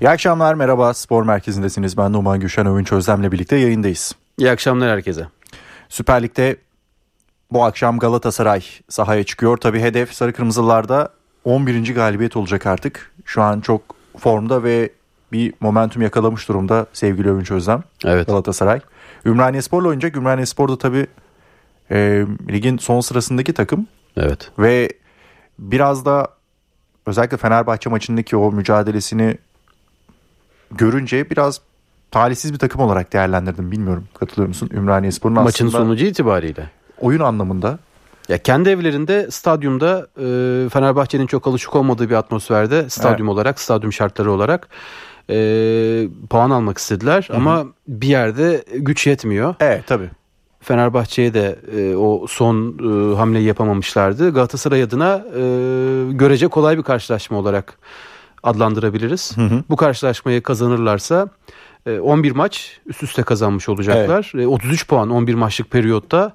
İyi akşamlar merhaba spor merkezindesiniz. Ben Numan Gülşen Övünç Özlem'le birlikte yayındayız. İyi akşamlar herkese. Süper Lig'de bu akşam Galatasaray sahaya çıkıyor. Tabi hedef Sarı Kırmızılarda 11. galibiyet olacak artık. Şu an çok formda ve bir momentum yakalamış durumda sevgili Övünç Özlem. Evet. Galatasaray. Ümraniye Spor'la oynayacak. Ümraniye Spor da tabi e, ligin son sırasındaki takım. Evet. Ve biraz da özellikle Fenerbahçe maçındaki o mücadelesini görünce biraz talihsiz bir takım olarak değerlendirdim. Bilmiyorum katılıyor musun? Ümraniye Spor'un Maçın aslında sonucu itibariyle. oyun anlamında Ya kendi evlerinde stadyumda e, Fenerbahçe'nin çok alışık olmadığı bir atmosferde stadyum olarak, stadyum şartları olarak e, puan almak istediler ama bir yerde güç yetmiyor. evet tabii. Fenerbahçe'ye de e, o son e, hamleyi yapamamışlardı. Galatasaray adına e, görece kolay bir karşılaşma olarak adlandırabiliriz. Bu karşılaşmayı kazanırlarsa e, 11 maç üst üste kazanmış olacaklar. E, 33 puan 11 maçlık periyotta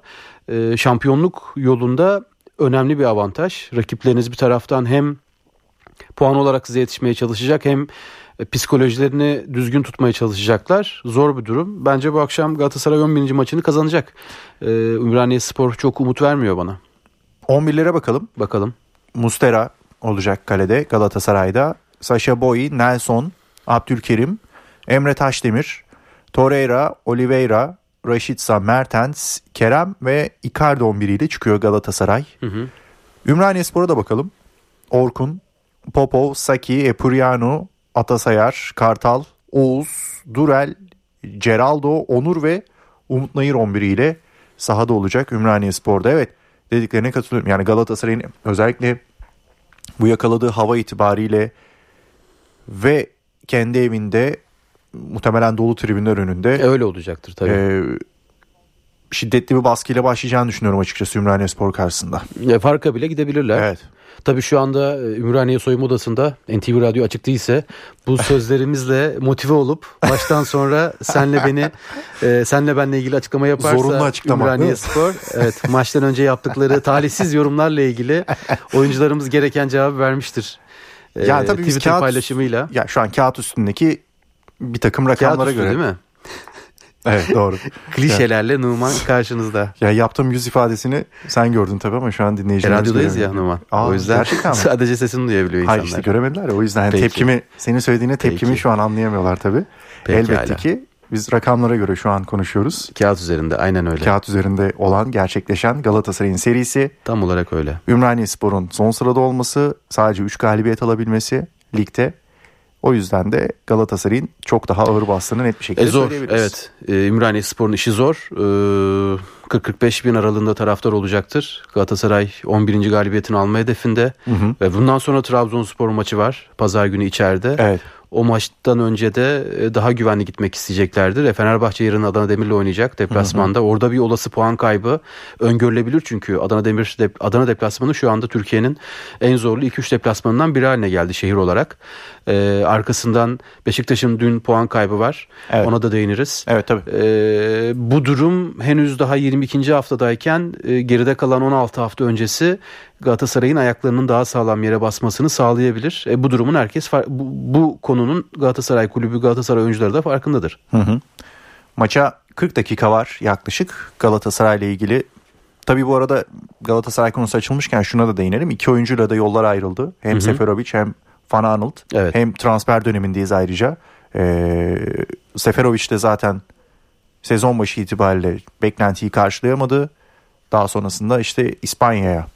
e, şampiyonluk yolunda önemli bir avantaj. Rakipleriniz bir taraftan hem puan olarak size yetişmeye çalışacak hem e, psikolojilerini düzgün tutmaya çalışacaklar. Zor bir durum. Bence bu akşam Galatasaray 11. maçını kazanacak. Ümraniye Spor çok umut vermiyor bana. 11'lere bakalım. Bakalım. Mustera olacak kalede Galatasaray'da. Sasha Boy, Nelson, Abdülkerim, Emre Taşdemir, Torreira, Oliveira, Raşitsa, Mertens, Kerem ve Icardi 11 ile çıkıyor Galatasaray. Hı hı. Ümraniye Spor'a da bakalım. Orkun, Popov, Saki, Epuriano, Atasayar, Kartal, Oğuz, Durel, Ceraldo, Onur ve Umut Nayır 11 ile sahada olacak Ümraniye Spor'da. Evet dediklerine katılıyorum. Yani Galatasaray'ın özellikle bu yakaladığı hava itibariyle ve kendi evinde muhtemelen dolu tribünler önünde Öyle olacaktır tabii. e, şiddetli bir baskıyla başlayacağını düşünüyorum açıkçası Ümraniye Spor karşısında. E, farka bile gidebilirler. Evet. Tabii şu anda e, Ümraniye soyunma odasında NTV Radyo açık değilse bu sözlerimizle motive olup baştan sonra senle beni e, senle benle ilgili açıklama yaparsa Zorunlu açıklama, Ümraniye? Spor evet maçtan önce yaptıkları talihsiz yorumlarla ilgili oyuncularımız gereken cevabı vermiştir. E, Yani tabii Twitter kağıt- paylaşımıyla. Ya şu an kağıt üstündeki bir takım Kağıt rakamlara üstü göre. değil mi? Evet doğru. Klişelerle Numan karşınızda. ya yaptığım yüz ifadesini sen gördün tabii ama şu an E, dinleyicilerimiz radyodayız ya. Numan. Aa, o yüzden sadece sesini duyabiliyor insanlar. Hayır işte göremediler ya o yüzden Peki. tepkimi senin söylediğine tepkimi Peki. şu an anlayamıyorlar tabii. Pekala. Elbette ki biz rakamlara göre şu an konuşuyoruz. Kağıt üzerinde aynen öyle. Kağıt üzerinde olan gerçekleşen Galatasaray'ın serisi Tam olarak öyle. Ümraniye Spor'un son sırada olması sadece 3 galibiyet alabilmesi ligde. O yüzden de Galatasaray'ın çok daha ağır bastığını net bir şekilde E zor söyleyebiliriz. evet. E, Ümraniye Spor'un işi zor. E, 40-45 bin aralığında taraftar olacaktır. Galatasaray 11. galibiyetini alma hedefinde. Ve bundan sonra Trabzonspor maçı var. Pazar günü içeride. Evet. O maçtan önce de e, daha güvenli gitmek isteyeceklerdir. E, Fenerbahçe yarın Adana Demir'le oynayacak deplasmanda. Orada bir olası puan kaybı öngörülebilir çünkü Adana Demir Adana deplasmanı şu anda Türkiye'nin en zorlu 2-3 deplasmanından biri haline geldi şehir olarak. E, arkasından Beşiktaş'ın dün puan kaybı var. Evet. Ona da değiniriz. Evet tabii. Ee, bu durum henüz daha 22. haftadayken e, geride kalan 16 hafta öncesi Galatasaray'ın ayaklarının daha sağlam yere basmasını sağlayabilir. E, bu durumun herkes bu, bu konunun Galatasaray kulübü Galatasaray oyuncuları da farkındadır. Hı hı. Maça 40 dakika var yaklaşık Galatasaray ile ilgili. Tabii bu arada Galatasaray konusu açılmışken şuna da değinelim. İki oyuncuyla da yollar ayrıldı. Hem Seferovic hem Van Aanholt. Evet. Hem transfer dönemindeyiz ayrıca. Ee, Seferovic de zaten sezon başı itibariyle beklentiyi karşılayamadı. Daha sonrasında işte İspanya'ya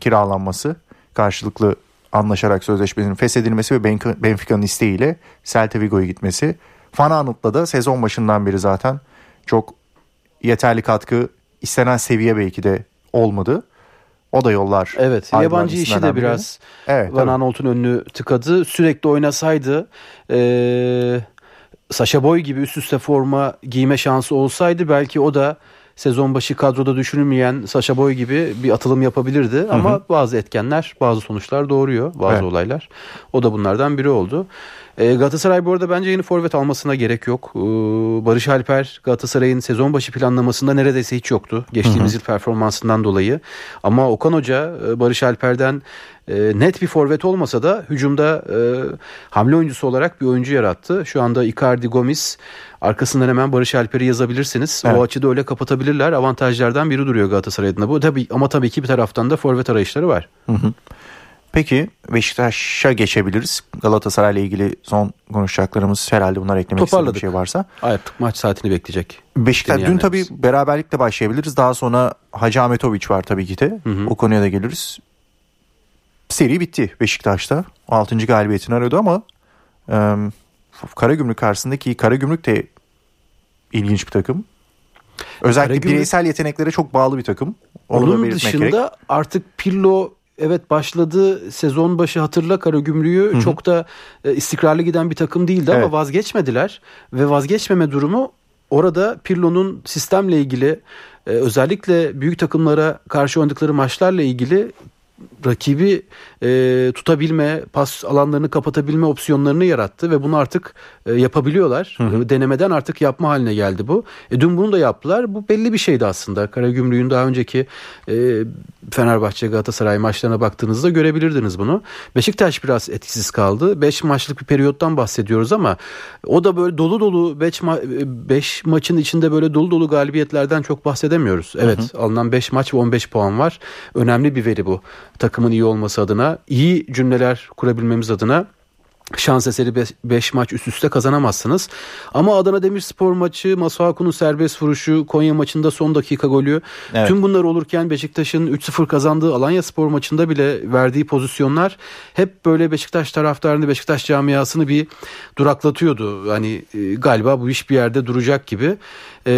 kiralanması karşılıklı anlaşarak sözleşmenin feshedilmesi ve Benfica- Benfica'nın isteğiyle Celta Vigo'ya gitmesi. Van Aanholt'la da sezon başından beri zaten çok yeterli katkı istenen seviye belki de olmadı. O da yollar. Evet yabancı işi de biraz Evet, Van. Aanholt'un önünü tıkadı. Sürekli oynasaydı e, Sasha Boy gibi üst üste forma giyme şansı olsaydı belki o da sezon başı kadroda düşünülmeyen Sasha Boy gibi bir atılım yapabilirdi. Ama bazı etkenler bazı sonuçlar doğuruyor bazı Evet. olaylar. O da bunlardan biri oldu. E, Galatasaray bu arada bence yeni forvet almasına gerek yok. E, Barış Alper Galatasaray'ın sezon başı planlamasında neredeyse hiç yoktu. Geçtiğimiz yıl performansından dolayı. Ama Okan Hoca e, Barış Alper'den e, net bir forvet olmasa da hücumda e, hamle oyuncusu olarak bir oyuncu yarattı. Şu anda Icardi Gomis arkasından hemen Barış Alper'i yazabilirsiniz. Evet. O açıda öyle kapatabilirler. Avantajlardan biri duruyor Galatasaray adına. Bu tabii ama tabii ki bir taraftan da forvet arayışları var. Hı hı. Peki Beşiktaş'a geçebiliriz. Galatasaray ile ilgili son konuşacaklarımız herhalde bunlar eklemek istediğim bir şey varsa. Artık maç saatini bekleyecek. Beşiktaş dün tabii beraberlikle başlayabiliriz. Daha sonra Hacı Ahmetoviç var tabii ki de. Hı hı. O konuya da geliriz. Seri bitti Beşiktaş'ta. 6. galibiyetini arıyordu ama e, Karagümrük karşısındaki Karagümrük de ilginç bir takım. Özellikle Karagümrük, bireysel yeteneklere çok bağlı bir takım. Onu Onun dışında gerek. artık Pirlo evet başladı sezon başı hatırla Karagümrük'ü Hı-hı. çok da e, istikrarlı giden bir takım değildi evet. ama vazgeçmediler ve vazgeçmeme durumu orada Pirlo'nun sistemle ilgili e, özellikle büyük takımlara karşı oynadıkları maçlarla ilgili rakibi e, tutabilme, pas alanlarını kapatabilme opsiyonlarını yarattı ve bunu artık e, yapabiliyorlar. Hı hı. Denemeden artık yapma haline geldi bu. E, dün bunu da yaptılar. Bu belli bir şeydi aslında. Karagümrük'ün daha önceki e, Fenerbahçe Galatasaray maçlarına baktığınızda görebilirdiniz bunu. Beşiktaş biraz etkisiz kaldı. 5 maçlık bir periyottan bahsediyoruz ama o da böyle dolu dolu 5 ma beş maçın içinde böyle dolu dolu galibiyetlerden çok bahsedemiyoruz. Evet hı hı. alınan 5 maç ve 15 puan var. Önemli bir veri bu. Takımın iyi olması adına, iyi cümleler kurabilmemiz adına şans eseri 5 maç üst üste kazanamazsınız. Ama Adana Demirspor maçı, Masuaku'nun serbest vuruşu, Konya maçında son dakika golü. Evet. Tüm bunlar olurken Beşiktaş'ın 3-0 kazandığı Alanya Spor maçında bile verdiği pozisyonlar hep böyle Beşiktaş taraftarını, Beşiktaş camiasını bir duraklatıyordu. Hani e, galiba bu iş bir yerde duracak gibi. E,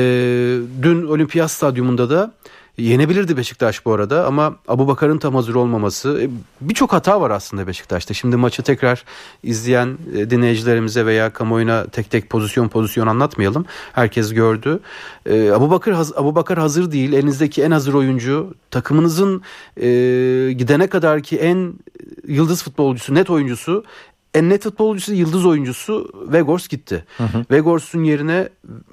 dün Olimpiyat Stadyumunda da Yenebilirdi Beşiktaş bu arada ama Abu Bakar'ın tam hazır olmaması e, birçok hata var aslında Beşiktaş'ta. Şimdi maçı tekrar izleyen e, dinleyicilerimize veya kamuoyuna tek tek pozisyon pozisyon anlatmayalım. Herkes gördü. E, Abu Bakar Abu Bakar hazır değil. Elinizdeki en hazır oyuncu takımınızın gidene kadar ki en yıldız futbolcusu, net oyuncusu en net futbolcusu, yıldız oyuncusu Vegors gitti. Hı Vegors'un yerine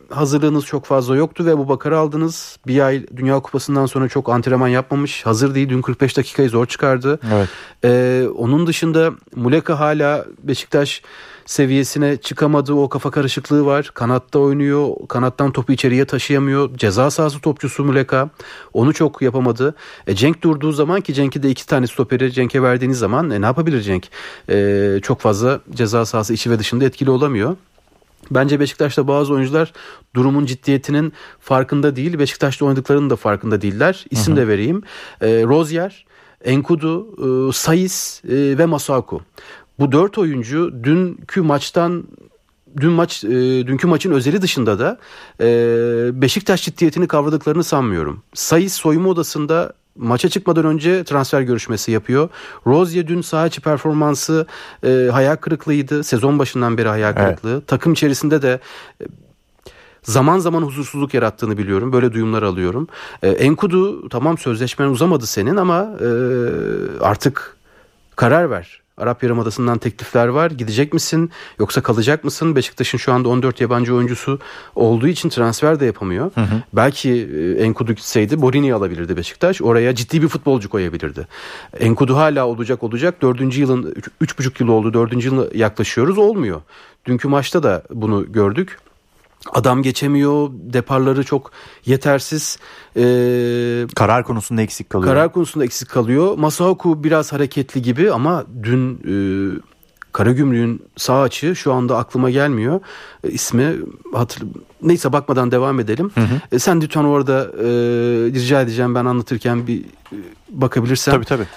hazırlığınız çok fazla yoktu ve bu Bakar'ı aldınız. Bir ay Dünya Kupası'ndan sonra çok antrenman yapmamış. Hazır değil. Dün 45 dakikayı zor çıkardı. Evet. Ee, onun dışında Muleka hala Beşiktaş seviyesine çıkamadı. O kafa karışıklığı var. Kanatta oynuyor. Kanattan topu içeriye taşıyamıyor. Ceza sahası topçusu Muleka. Onu çok yapamadı. E, Cenk durduğu zaman ki Cenk'i de iki tane stoperi Cenk'e verdiğiniz zaman e, ne yapabilir Cenk? E, çok fazla ceza sahası içi ve dışında etkili olamıyor. Bence Beşiktaş'ta bazı oyuncular durumun ciddiyetinin farkında değil. Beşiktaş'ta oynadıklarının da farkında değiller. İsim hı hı. de vereyim. E, Rozier, Enkudu, e, Sayis e, ve Masuaku. Bu dört oyuncu dünkü maçtan dün maç e, dünkü maçın özeli dışında da e, Beşiktaş ciddiyetini kavradıklarını sanmıyorum. Sayıs soyunma odasında maça çıkmadan önce transfer görüşmesi yapıyor. Rozier dün saha içi performansı e, hayal kırıklığıydı. Sezon başından beri hayal kırıklığı. Evet. Takım içerisinde de e, zaman zaman huzursuzluk yarattığını biliyorum. Böyle duyumlar alıyorum. E, Enkudu tamam sözleşmen uzamadı senin ama e, artık karar ver. Arap Yarımadası'ndan teklifler var. Gidecek misin yoksa kalacak mısın? Beşiktaş'ın şu anda 14 yabancı oyuncusu olduğu için transfer de yapamıyor. Hı hı. Belki e, Enkudu gitseydi Borini alabilirdi Beşiktaş. Oraya ciddi bir futbolcu koyabilirdi. Enkudu hala olacak olacak. Dördüncü yılın, üç, üç buçuk yıl oldu. Dördüncü yıla yaklaşıyoruz. Olmuyor. Dünkü maçta da bunu gördük. Adam geçemiyor. Deparları çok yetersiz. Ee, karar konusunda eksik kalıyor. Karar konusunda eksik kalıyor. Masaoku biraz hareketli gibi ama dün e, Karagümrük'ün sağ açı şu anda aklıma gelmiyor. E, ismi hatır neyse bakmadan devam edelim. Hı hı. E, sen lütfen orada e, rica edeceğim ben anlatırken bir e, bakabilirsen. Tabii tabii.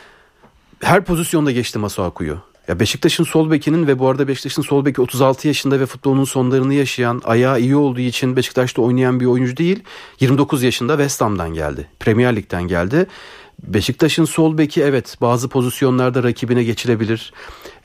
Her pozisyonda geçti Masuaku'yu. Ya Beşiktaş'ın sol bekinin ve bu arada Beşiktaş'ın sol beki 36 yaşında ve futbolun sonlarını yaşayan, ayağı iyi olduğu için Beşiktaş'ta oynayan bir oyuncu değil. 29 yaşında West Ham'dan geldi. Premier Lig'den geldi. Beşiktaş'ın sol beki evet bazı pozisyonlarda rakibine geçilebilir.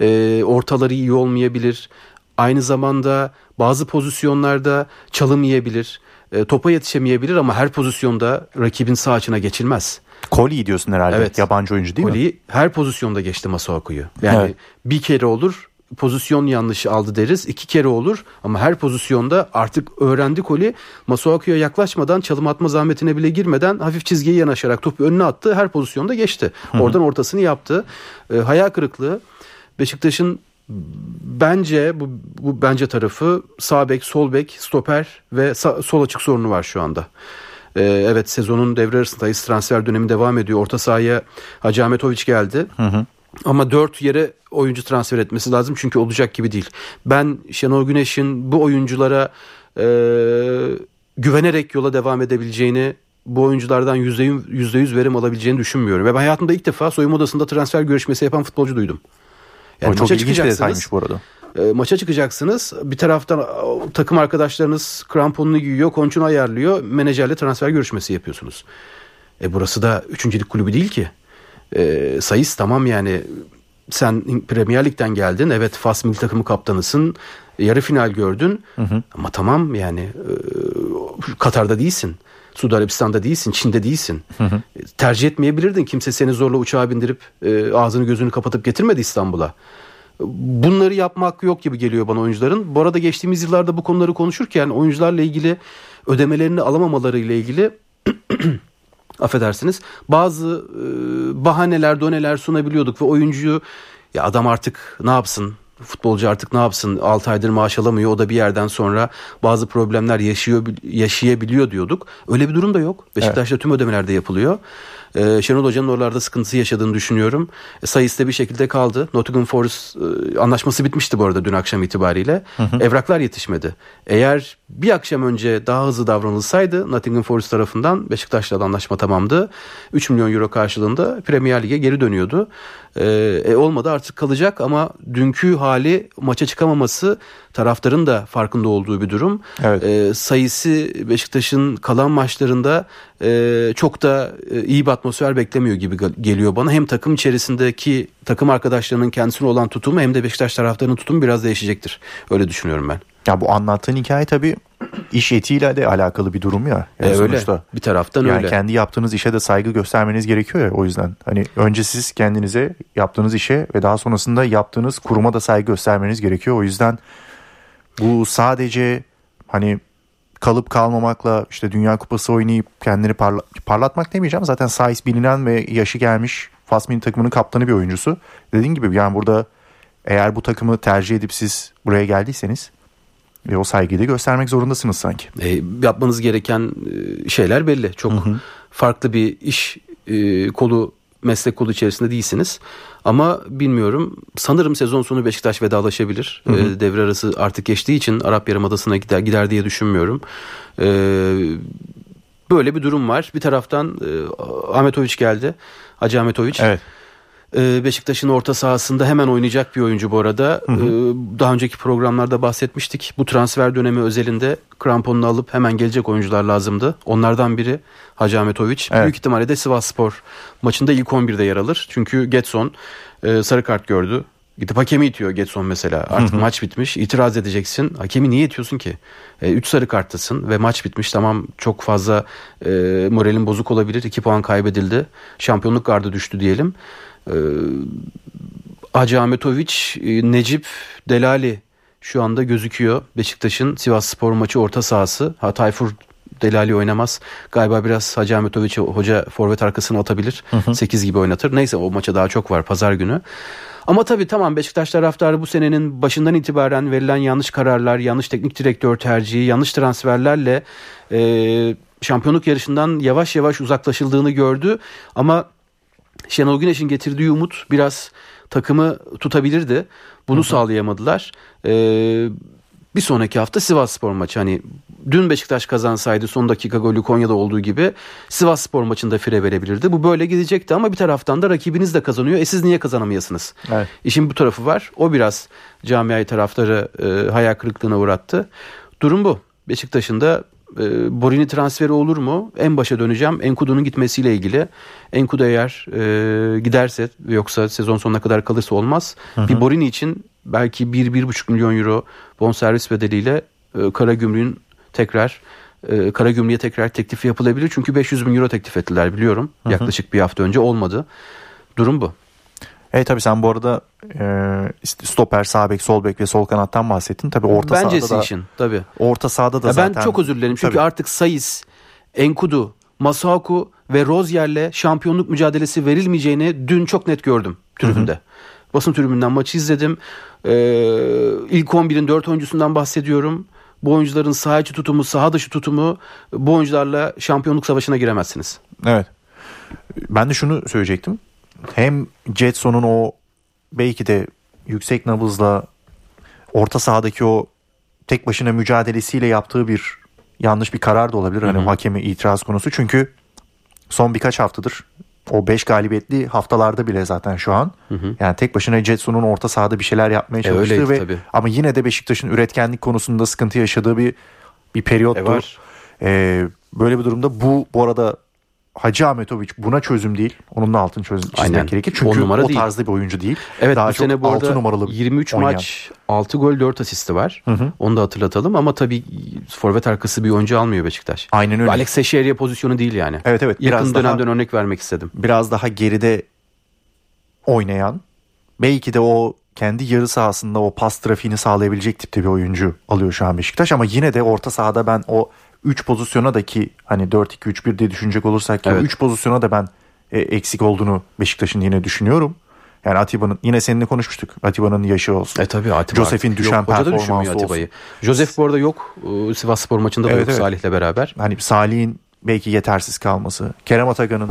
E, ortaları iyi olmayabilir. Aynı zamanda bazı pozisyonlarda çalım yiyebilir. E, topa yetişemeyebilir ama her pozisyonda rakibin sağ açına geçilmez. Koli diyorsun herhalde. Evet. Yabancı oyuncu değil Koli'yi mi? her pozisyonda geçti Masuaku'yu. Yani evet. bir kere olur pozisyon yanlışı aldı deriz. İki kere olur ama her pozisyonda artık öğrendi Koli. Masuaku'ya yaklaşmadan çalım atma zahmetine bile girmeden hafif çizgiye yanaşarak topu önüne attı. Her pozisyonda geçti. Hı hı. Oradan ortasını yaptı. E, hayal kırıklığı. Beşiktaş'ın bence bu, bu bence tarafı sağ bek, sol bek, stoper ve sağ, sol açık sorunu var şu anda. Ee, evet sezonun devre arasındayız. Transfer dönemi devam ediyor. Orta sahaya Hacı Ahmetoviç geldi. Hı hı. Ama dört yere oyuncu transfer etmesi lazım çünkü olacak gibi değil. Ben Şenol Güneş'in bu oyunculara e, güvenerek yola devam edebileceğini bu oyunculardan yüzde yüz verim alabileceğini düşünmüyorum. Ve ben hayatımda ilk defa soyunma odasında transfer görüşmesi yapan futbolcu duydum. Yani o çok ilginç bir detaymış bu arada. E, maça çıkacaksınız. Bir taraftan takım arkadaşlarınız kramponunu giyiyor, konçunu ayarlıyor. Menajerle transfer görüşmesi yapıyorsunuz. E burası da üçüncülük kulübü değil ki. E, sayıs tamam yani sen Premier Lig'den geldin. Evet Fas milli takımı kaptanısın. Yarı final gördün. Hı hı. Ama tamam yani e, Katar'da değilsin. Suudi Arabistan'da değilsin, Çin'de değilsin. Hı hı. Tercih etmeyebilirdin. Kimse seni zorla uçağa bindirip e, ağzını gözünü kapatıp getirmedi İstanbul'a. Bunları yapmak yok gibi geliyor bana oyuncuların. Bu arada geçtiğimiz yıllarda bu konuları konuşurken oyuncularla ilgili ödemelerini alamamaları ile ilgili affedersiniz bazı e, bahaneler doneler sunabiliyorduk ve oyuncuyu ya adam artık ne yapsın futbolcu artık ne yapsın 6 aydır maaş alamıyor o da bir yerden sonra bazı problemler yaşıyor yaşayabiliyor diyorduk. Öyle bir durum da yok. Beşiktaş'ta evet. tüm ödemelerde yapılıyor. Ee, Şenol Hoca'nın oralarda sıkıntısı yaşadığını düşünüyorum. E, sayısı bir şekilde kaldı. Nottingham Forest e, anlaşması bitmişti bu arada dün akşam itibariyle. Hı hı. Evraklar yetişmedi. Eğer bir akşam önce daha hızlı davranılsaydı Nottingham Forest tarafından Beşiktaş'la da anlaşma tamamdı. 3 milyon euro karşılığında Premier Lig'e geri dönüyordu. Ee, e, olmadı artık kalacak ama dünkü hali maça çıkamaması taraftarın da farkında olduğu bir durum. Evet. E, sayısı Beşiktaş'ın kalan maçlarında e, çok da e, iyi bir atmosfer beklemiyor gibi geliyor bana. Hem takım içerisindeki takım arkadaşlarının kendisine olan tutumu hem de Beşiktaş taraftarının tutumu biraz değişecektir. Öyle düşünüyorum ben. Ya bu anlattığın hikaye tabii iş etiyle de alakalı bir durum ya. Yani e, öyle. Bir taraftan yani öyle. Yani kendi yaptığınız işe de saygı göstermeniz gerekiyor ya o yüzden. Hani önce siz kendinize yaptığınız işe ve daha sonrasında yaptığınız kuruma da saygı göstermeniz gerekiyor. O yüzden bu sadece hani kalıp kalmamakla işte Dünya Kupası oynayıp kendini parla parlatmak demeyeceğim. Zaten Saiz bilinen ve yaşı gelmiş Fasmin takımının kaptanı bir oyuncusu. Dediğim gibi yani burada eğer bu takımı tercih edip siz buraya geldiyseniz ve o saygıyı da göstermek zorundasınız sanki. E, yapmanız gereken e, şeyler belli. Çok hı hı. farklı bir iş e, kolu meslek kolu içerisinde değilsiniz. Ama bilmiyorum. Sanırım sezon sonu Beşiktaş vedalaşabilir. Hı hı. E, devre arası artık geçtiği için Arap Yarımadası'na gider, gider diye düşünmüyorum. E, böyle bir durum var. Bir taraftan e, Ahmetoviç geldi. Hacı Ahmetoviç. Evet. Ee, Beşiktaş'ın orta sahasında hemen oynayacak bir oyuncu bu arada. Hı hı. Ee, daha önceki programlarda bahsetmiştik. Bu transfer dönemi özelinde kramponunu alıp hemen gelecek oyuncular lazımdı. Onlardan biri Hacı Ahmetoviç. Evet. Büyük ihtimalle de Sivas Spor maçında ilk 11'de yer alır. Çünkü Getson e, sarı kart gördü. Gidip hakemi itiyor Getson mesela. Artık hı hı. maç bitmiş. İtiraz edeceksin. Hakemi niye itiyorsun ki? 3 e, sarı karttasın ve maç bitmiş. Tamam çok fazla e, moralin bozuk olabilir. 2 puan kaybedildi. Şampiyonluk gardı düştü diyelim. Ee, Hacı Ahmetoviç, e, Necip Delali şu anda gözüküyor. Beşiktaş'ın Sivas Spor maçı orta sahası. Ha Tayfur Delali oynamaz. Galiba biraz Hacı Ahmetoviç hoca forvet arkasına atabilir. Hı hı. 8 gibi oynatır. Neyse o maça daha çok var pazar günü. Ama tabii tamam Beşiktaş taraftarı bu senenin başından itibaren verilen yanlış kararlar, yanlış teknik direktör tercihi, yanlış transferlerle e, şampiyonluk yarışından yavaş yavaş uzaklaşıldığını gördü. Ama Şenol Güneş'in getirdiği umut biraz takımı tutabilirdi. Bunu Hı-hı. sağlayamadılar. Ee, bir sonraki hafta Sivas Spor maçı. Hani dün Beşiktaş kazansaydı son dakika golü Konya'da olduğu gibi Sivas Spor maçında fire verebilirdi. Bu böyle gidecekti ama bir taraftan da rakibiniz de kazanıyor. E siz niye kazanamayasınız? Evet. İşin bu tarafı var. O biraz camiayı taraftarı e, hayal kırıklığına uğrattı. Durum bu. Beşiktaş'ın da e, Borini transferi olur mu? En başa döneceğim. Enkudu'nun gitmesiyle ilgili. Enkudu eğer e, giderse yoksa sezon sonuna kadar kalırsa olmaz. Hı hı. Bir Borini için belki 1-1,5 milyon euro bonservis bedeliyle e, Karagümrük'ün tekrar e, Karagümrük'e tekrar teklif yapılabilir. Çünkü 500 bin euro teklif ettiler biliyorum. Hı hı. Yaklaşık bir hafta önce olmadı. Durum bu. Evet tabii sen bu arada e, stoper, sağ bek, sol bek ve sol kanattan bahsettin. Tabii orta Bence sahada da işin tabii. orta sahada da Ya zaten ben çok özür dilerim çünkü Tabii. artık Sayis, Enkudu, Masuaku ve Rozier'le şampiyonluk mücadelesi verilmeyeceğini dün çok net gördüm tribünde. Basın tribünden maçı izledim. Ee, ilk 11'in 4 oyuncusundan bahsediyorum. Bu oyuncuların saha içi tutumu, saha dışı tutumu bu oyuncularla şampiyonluk savaşına giremezsiniz. Evet. Ben de şunu söyleyecektim. Hem Jetson'un o belki de yüksek nabızla orta sahadaki o tek başına mücadelesiyle yaptığı bir yanlış bir karar da olabilir. Hani hakemi itiraz konusu. Çünkü son birkaç haftadır o 5 galibiyetli haftalarda bile zaten şu an. Yani tek başına Jetson'un orta sahada bir şeyler yapmaya çalıştığı öyleydi ve tabii. ama yine de Beşiktaş'ın üretkenlik konusunda sıkıntı yaşadığı bir bir periyottu. E var. Ee, böyle bir durumda bu bu arada Hacı Ahmetoviç buna çözüm değil. Onun da altını çöz, çizmek Aynen. gerekir. Çünkü o değil. tarzda bir oyuncu değil. Evet Daha bu sene bu arada numaralı 23 oynayan. maç 6 gol 4 asisti var. Onu da hatırlatalım ama tabii forvet arkası bir oyuncu almıyor Beşiktaş. Aynen öyle. Alex Teixeira pozisyonu değil yani. Evet evet. Yakın Biraz daha, dönemden örnek vermek istedim. biraz daha geride oynayan belki de o kendi yarı sahasında o pas trafiğini sağlayabilecek tipte bir oyuncu alıyor şu an Beşiktaş ama yine de orta sahada ben o 3 pozisyona da ki hani 4-2-3-1 diye düşünecek olursak ki Evet. 3 pozisyona da ben e, eksik olduğunu Beşiktaş'ın yine düşünüyorum. Yani Atiba'nın yine seninle konuşmuştuk. Atiba'nın yaşı olsun. E tabii Atiba Josef'in düşen yok. Performansı Atiba'yı. Josef bu arada yok. Ee, Sivas Spor maçında da Evet, yok evet. Salih'le beraber. Hani Salih'in belki yetersiz kalması. Kerem Atakan'ın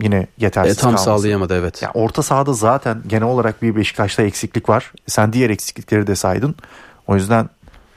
yine E, yetersiz tam kalması. sağlayamadı evet. Ya orta sahada zaten genel olarak bir Beşiktaş'ta eksiklik var. Sen diğer eksiklikleri de saydın. O yüzden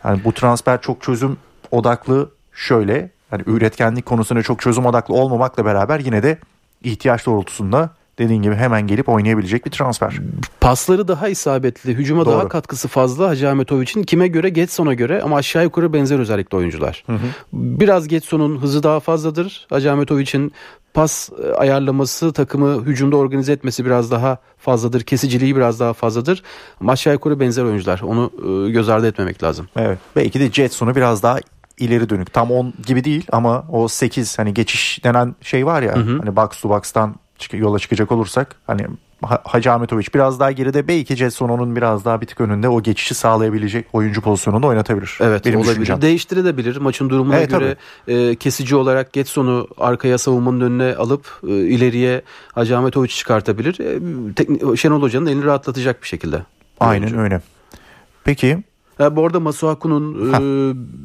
hani bu transfer çok çözüm odaklı şöyle hani üretkenlik konusunda çok çözüm odaklı olmamakla beraber yine de ihtiyaç doğrultusunda dediğin gibi hemen gelip oynayabilecek bir transfer. Pasları daha isabetli, hücuma Doğru. daha katkısı fazla Hacı Ahmetoviç'in. Kime göre? Getson'a göre ama aşağı yukarı benzer özellikle oyuncular. Biraz Getson'un hızı daha fazladır. Hacı Ahmetoviç'in pas e, ayarlaması, takımı hücumda organize etmesi biraz daha fazladır. Kesiciliği biraz daha fazladır. Ama aşağı yukarı benzer oyuncular. Onu e, göz ardı etmemek lazım. Evet. Belki de Jetson'u biraz daha ileri dönük. Tam 10 gibi değil ama o 8 hani geçiş denen şey var ya. Hani box to box'tan yola çıkacak olursak hani Ha- Hacı Ahmetoviç biraz daha geride belki Jetson onun biraz daha bir tık önünde o geçişi sağlayabilecek oyuncu pozisyonunda oynatabilir. Evet Benim olabilir. düşüncem. Değiştirebilir. Maçın durumuna Evet, göre e, kesici olarak Getson'u arkaya savunmanın önüne alıp e, ileriye Hacı Ahmetoviç'i çıkartabilir. E, tekni- Şenol Hoca'nın elini rahatlatacak bir şekilde. Aynen öyle. Peki Ha, bu arada Masuaku'nun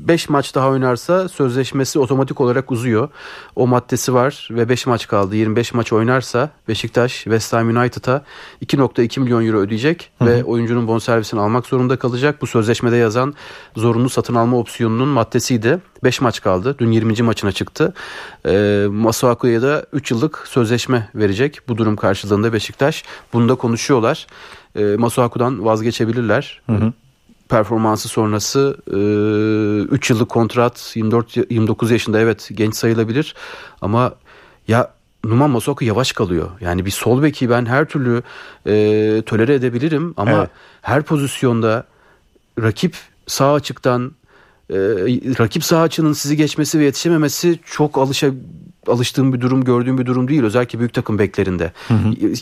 5 maç daha oynarsa sözleşmesi otomatik olarak uzuyor. O maddesi var ve 5 maç kaldı. 25 maç oynarsa Beşiktaş West Ham United'a 2.2 milyon euro ödeyecek ve oyuncunun bonservisini almak zorunda kalacak. Bu sözleşmede yazan zorunlu satın alma opsiyonunun maddesiydi. 5 maç kaldı. Dün 20. maçına çıktı. E, Masuaku'ya da 3 yıllık sözleşme verecek. Bu durum karşılığında Beşiktaş. Bunu da konuşuyorlar. E, Masuaku'dan vazgeçebilirler performansı sonrası 3 yıllık kontrat 24 29 yaşında evet genç sayılabilir ama ya Numan Masuaku yavaş kalıyor. Yani bir sol beki ben her türlü e, tolere edebilirim ama Evet. her pozisyonda rakip sağ açıktan e, rakip sağ açının sizi geçmesi ve yetişememesi çok alışa alıştığım bir durum, gördüğüm bir durum değil. Özellikle büyük takım beklerinde.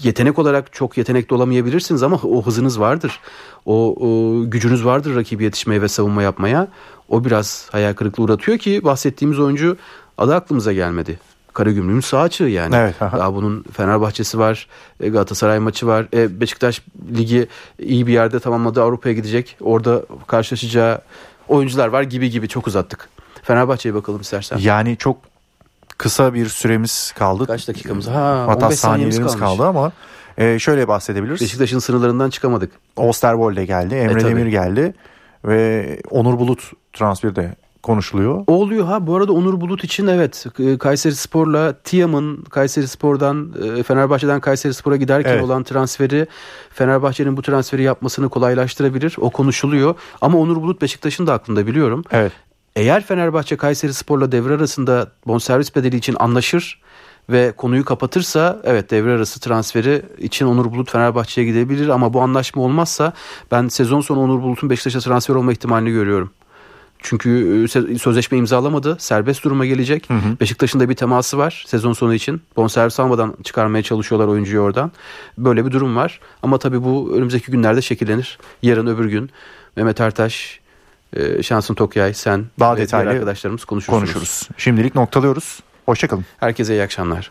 Yetenek olarak çok yetenekli olamayabilirsiniz ama o hızınız vardır. O, o gücünüz vardır rakibi yetişmeye ve savunma yapmaya. O biraz hayal kırıklığı uğratıyor ki bahsettiğimiz oyuncu adı aklımıza gelmedi. Karagümrük'ün sağ açığı yani. Evet, aha. Daha bunun Fenerbahçe'si var, e, Galatasaray maçı var. E, Beşiktaş ligi iyi bir yerde tamamladı. Avrupa'ya gidecek. Orada karşılaşacağı oyuncular var gibi gibi çok uzattık. Fenerbahçe'ye bakalım istersen. yani çok kısa bir süremiz kaldı. Kaç dakikamız? Ha, Hatta 15 saniyemiz saniyelerimiz kalmış. kaldı ama e, şöyle bahsedebiliriz. Beşiktaş'ın sınırlarından çıkamadık. Osterwolde geldi, Emre E, tabii. Demir geldi ve Onur Bulut transferi de konuşuluyor. Oluyor ha bu arada Onur Bulut için evet e, Kayseri Spor'la Tiam'ın Kayseri Spor'dan e, Fenerbahçe'den Kayseri Spor'a giderken Evet. olan transferi Fenerbahçe'nin bu transferi yapmasını kolaylaştırabilir. O konuşuluyor ama Onur Bulut Beşiktaş'ın da aklında biliyorum. Evet. Eğer Fenerbahçe Kayseri Spor'la devre arasında bonservis bedeli için anlaşır ve konuyu kapatırsa evet devre arası transferi için Onur Bulut Fenerbahçe'ye gidebilir ama bu anlaşma olmazsa ben sezon sonu Onur Bulut'un Beşiktaş'a transfer olma ihtimalini görüyorum. Çünkü e, sözleşme imzalamadı. Serbest duruma gelecek. Hı hı. Beşiktaş'ın da bir teması var sezon sonu için. Bonservis almadan çıkarmaya çalışıyorlar oyuncuyu oradan. Böyle bir durum var. Ama tabii bu önümüzdeki günlerde şekillenir. Yarın öbür gün Mehmet Ertaş ee, şansın Tokyay, sen daha detaylı arkadaşlarımız konuşursunuz. Konuşuruz. Şimdilik noktalıyoruz. Hoşçakalın. Herkese iyi akşamlar.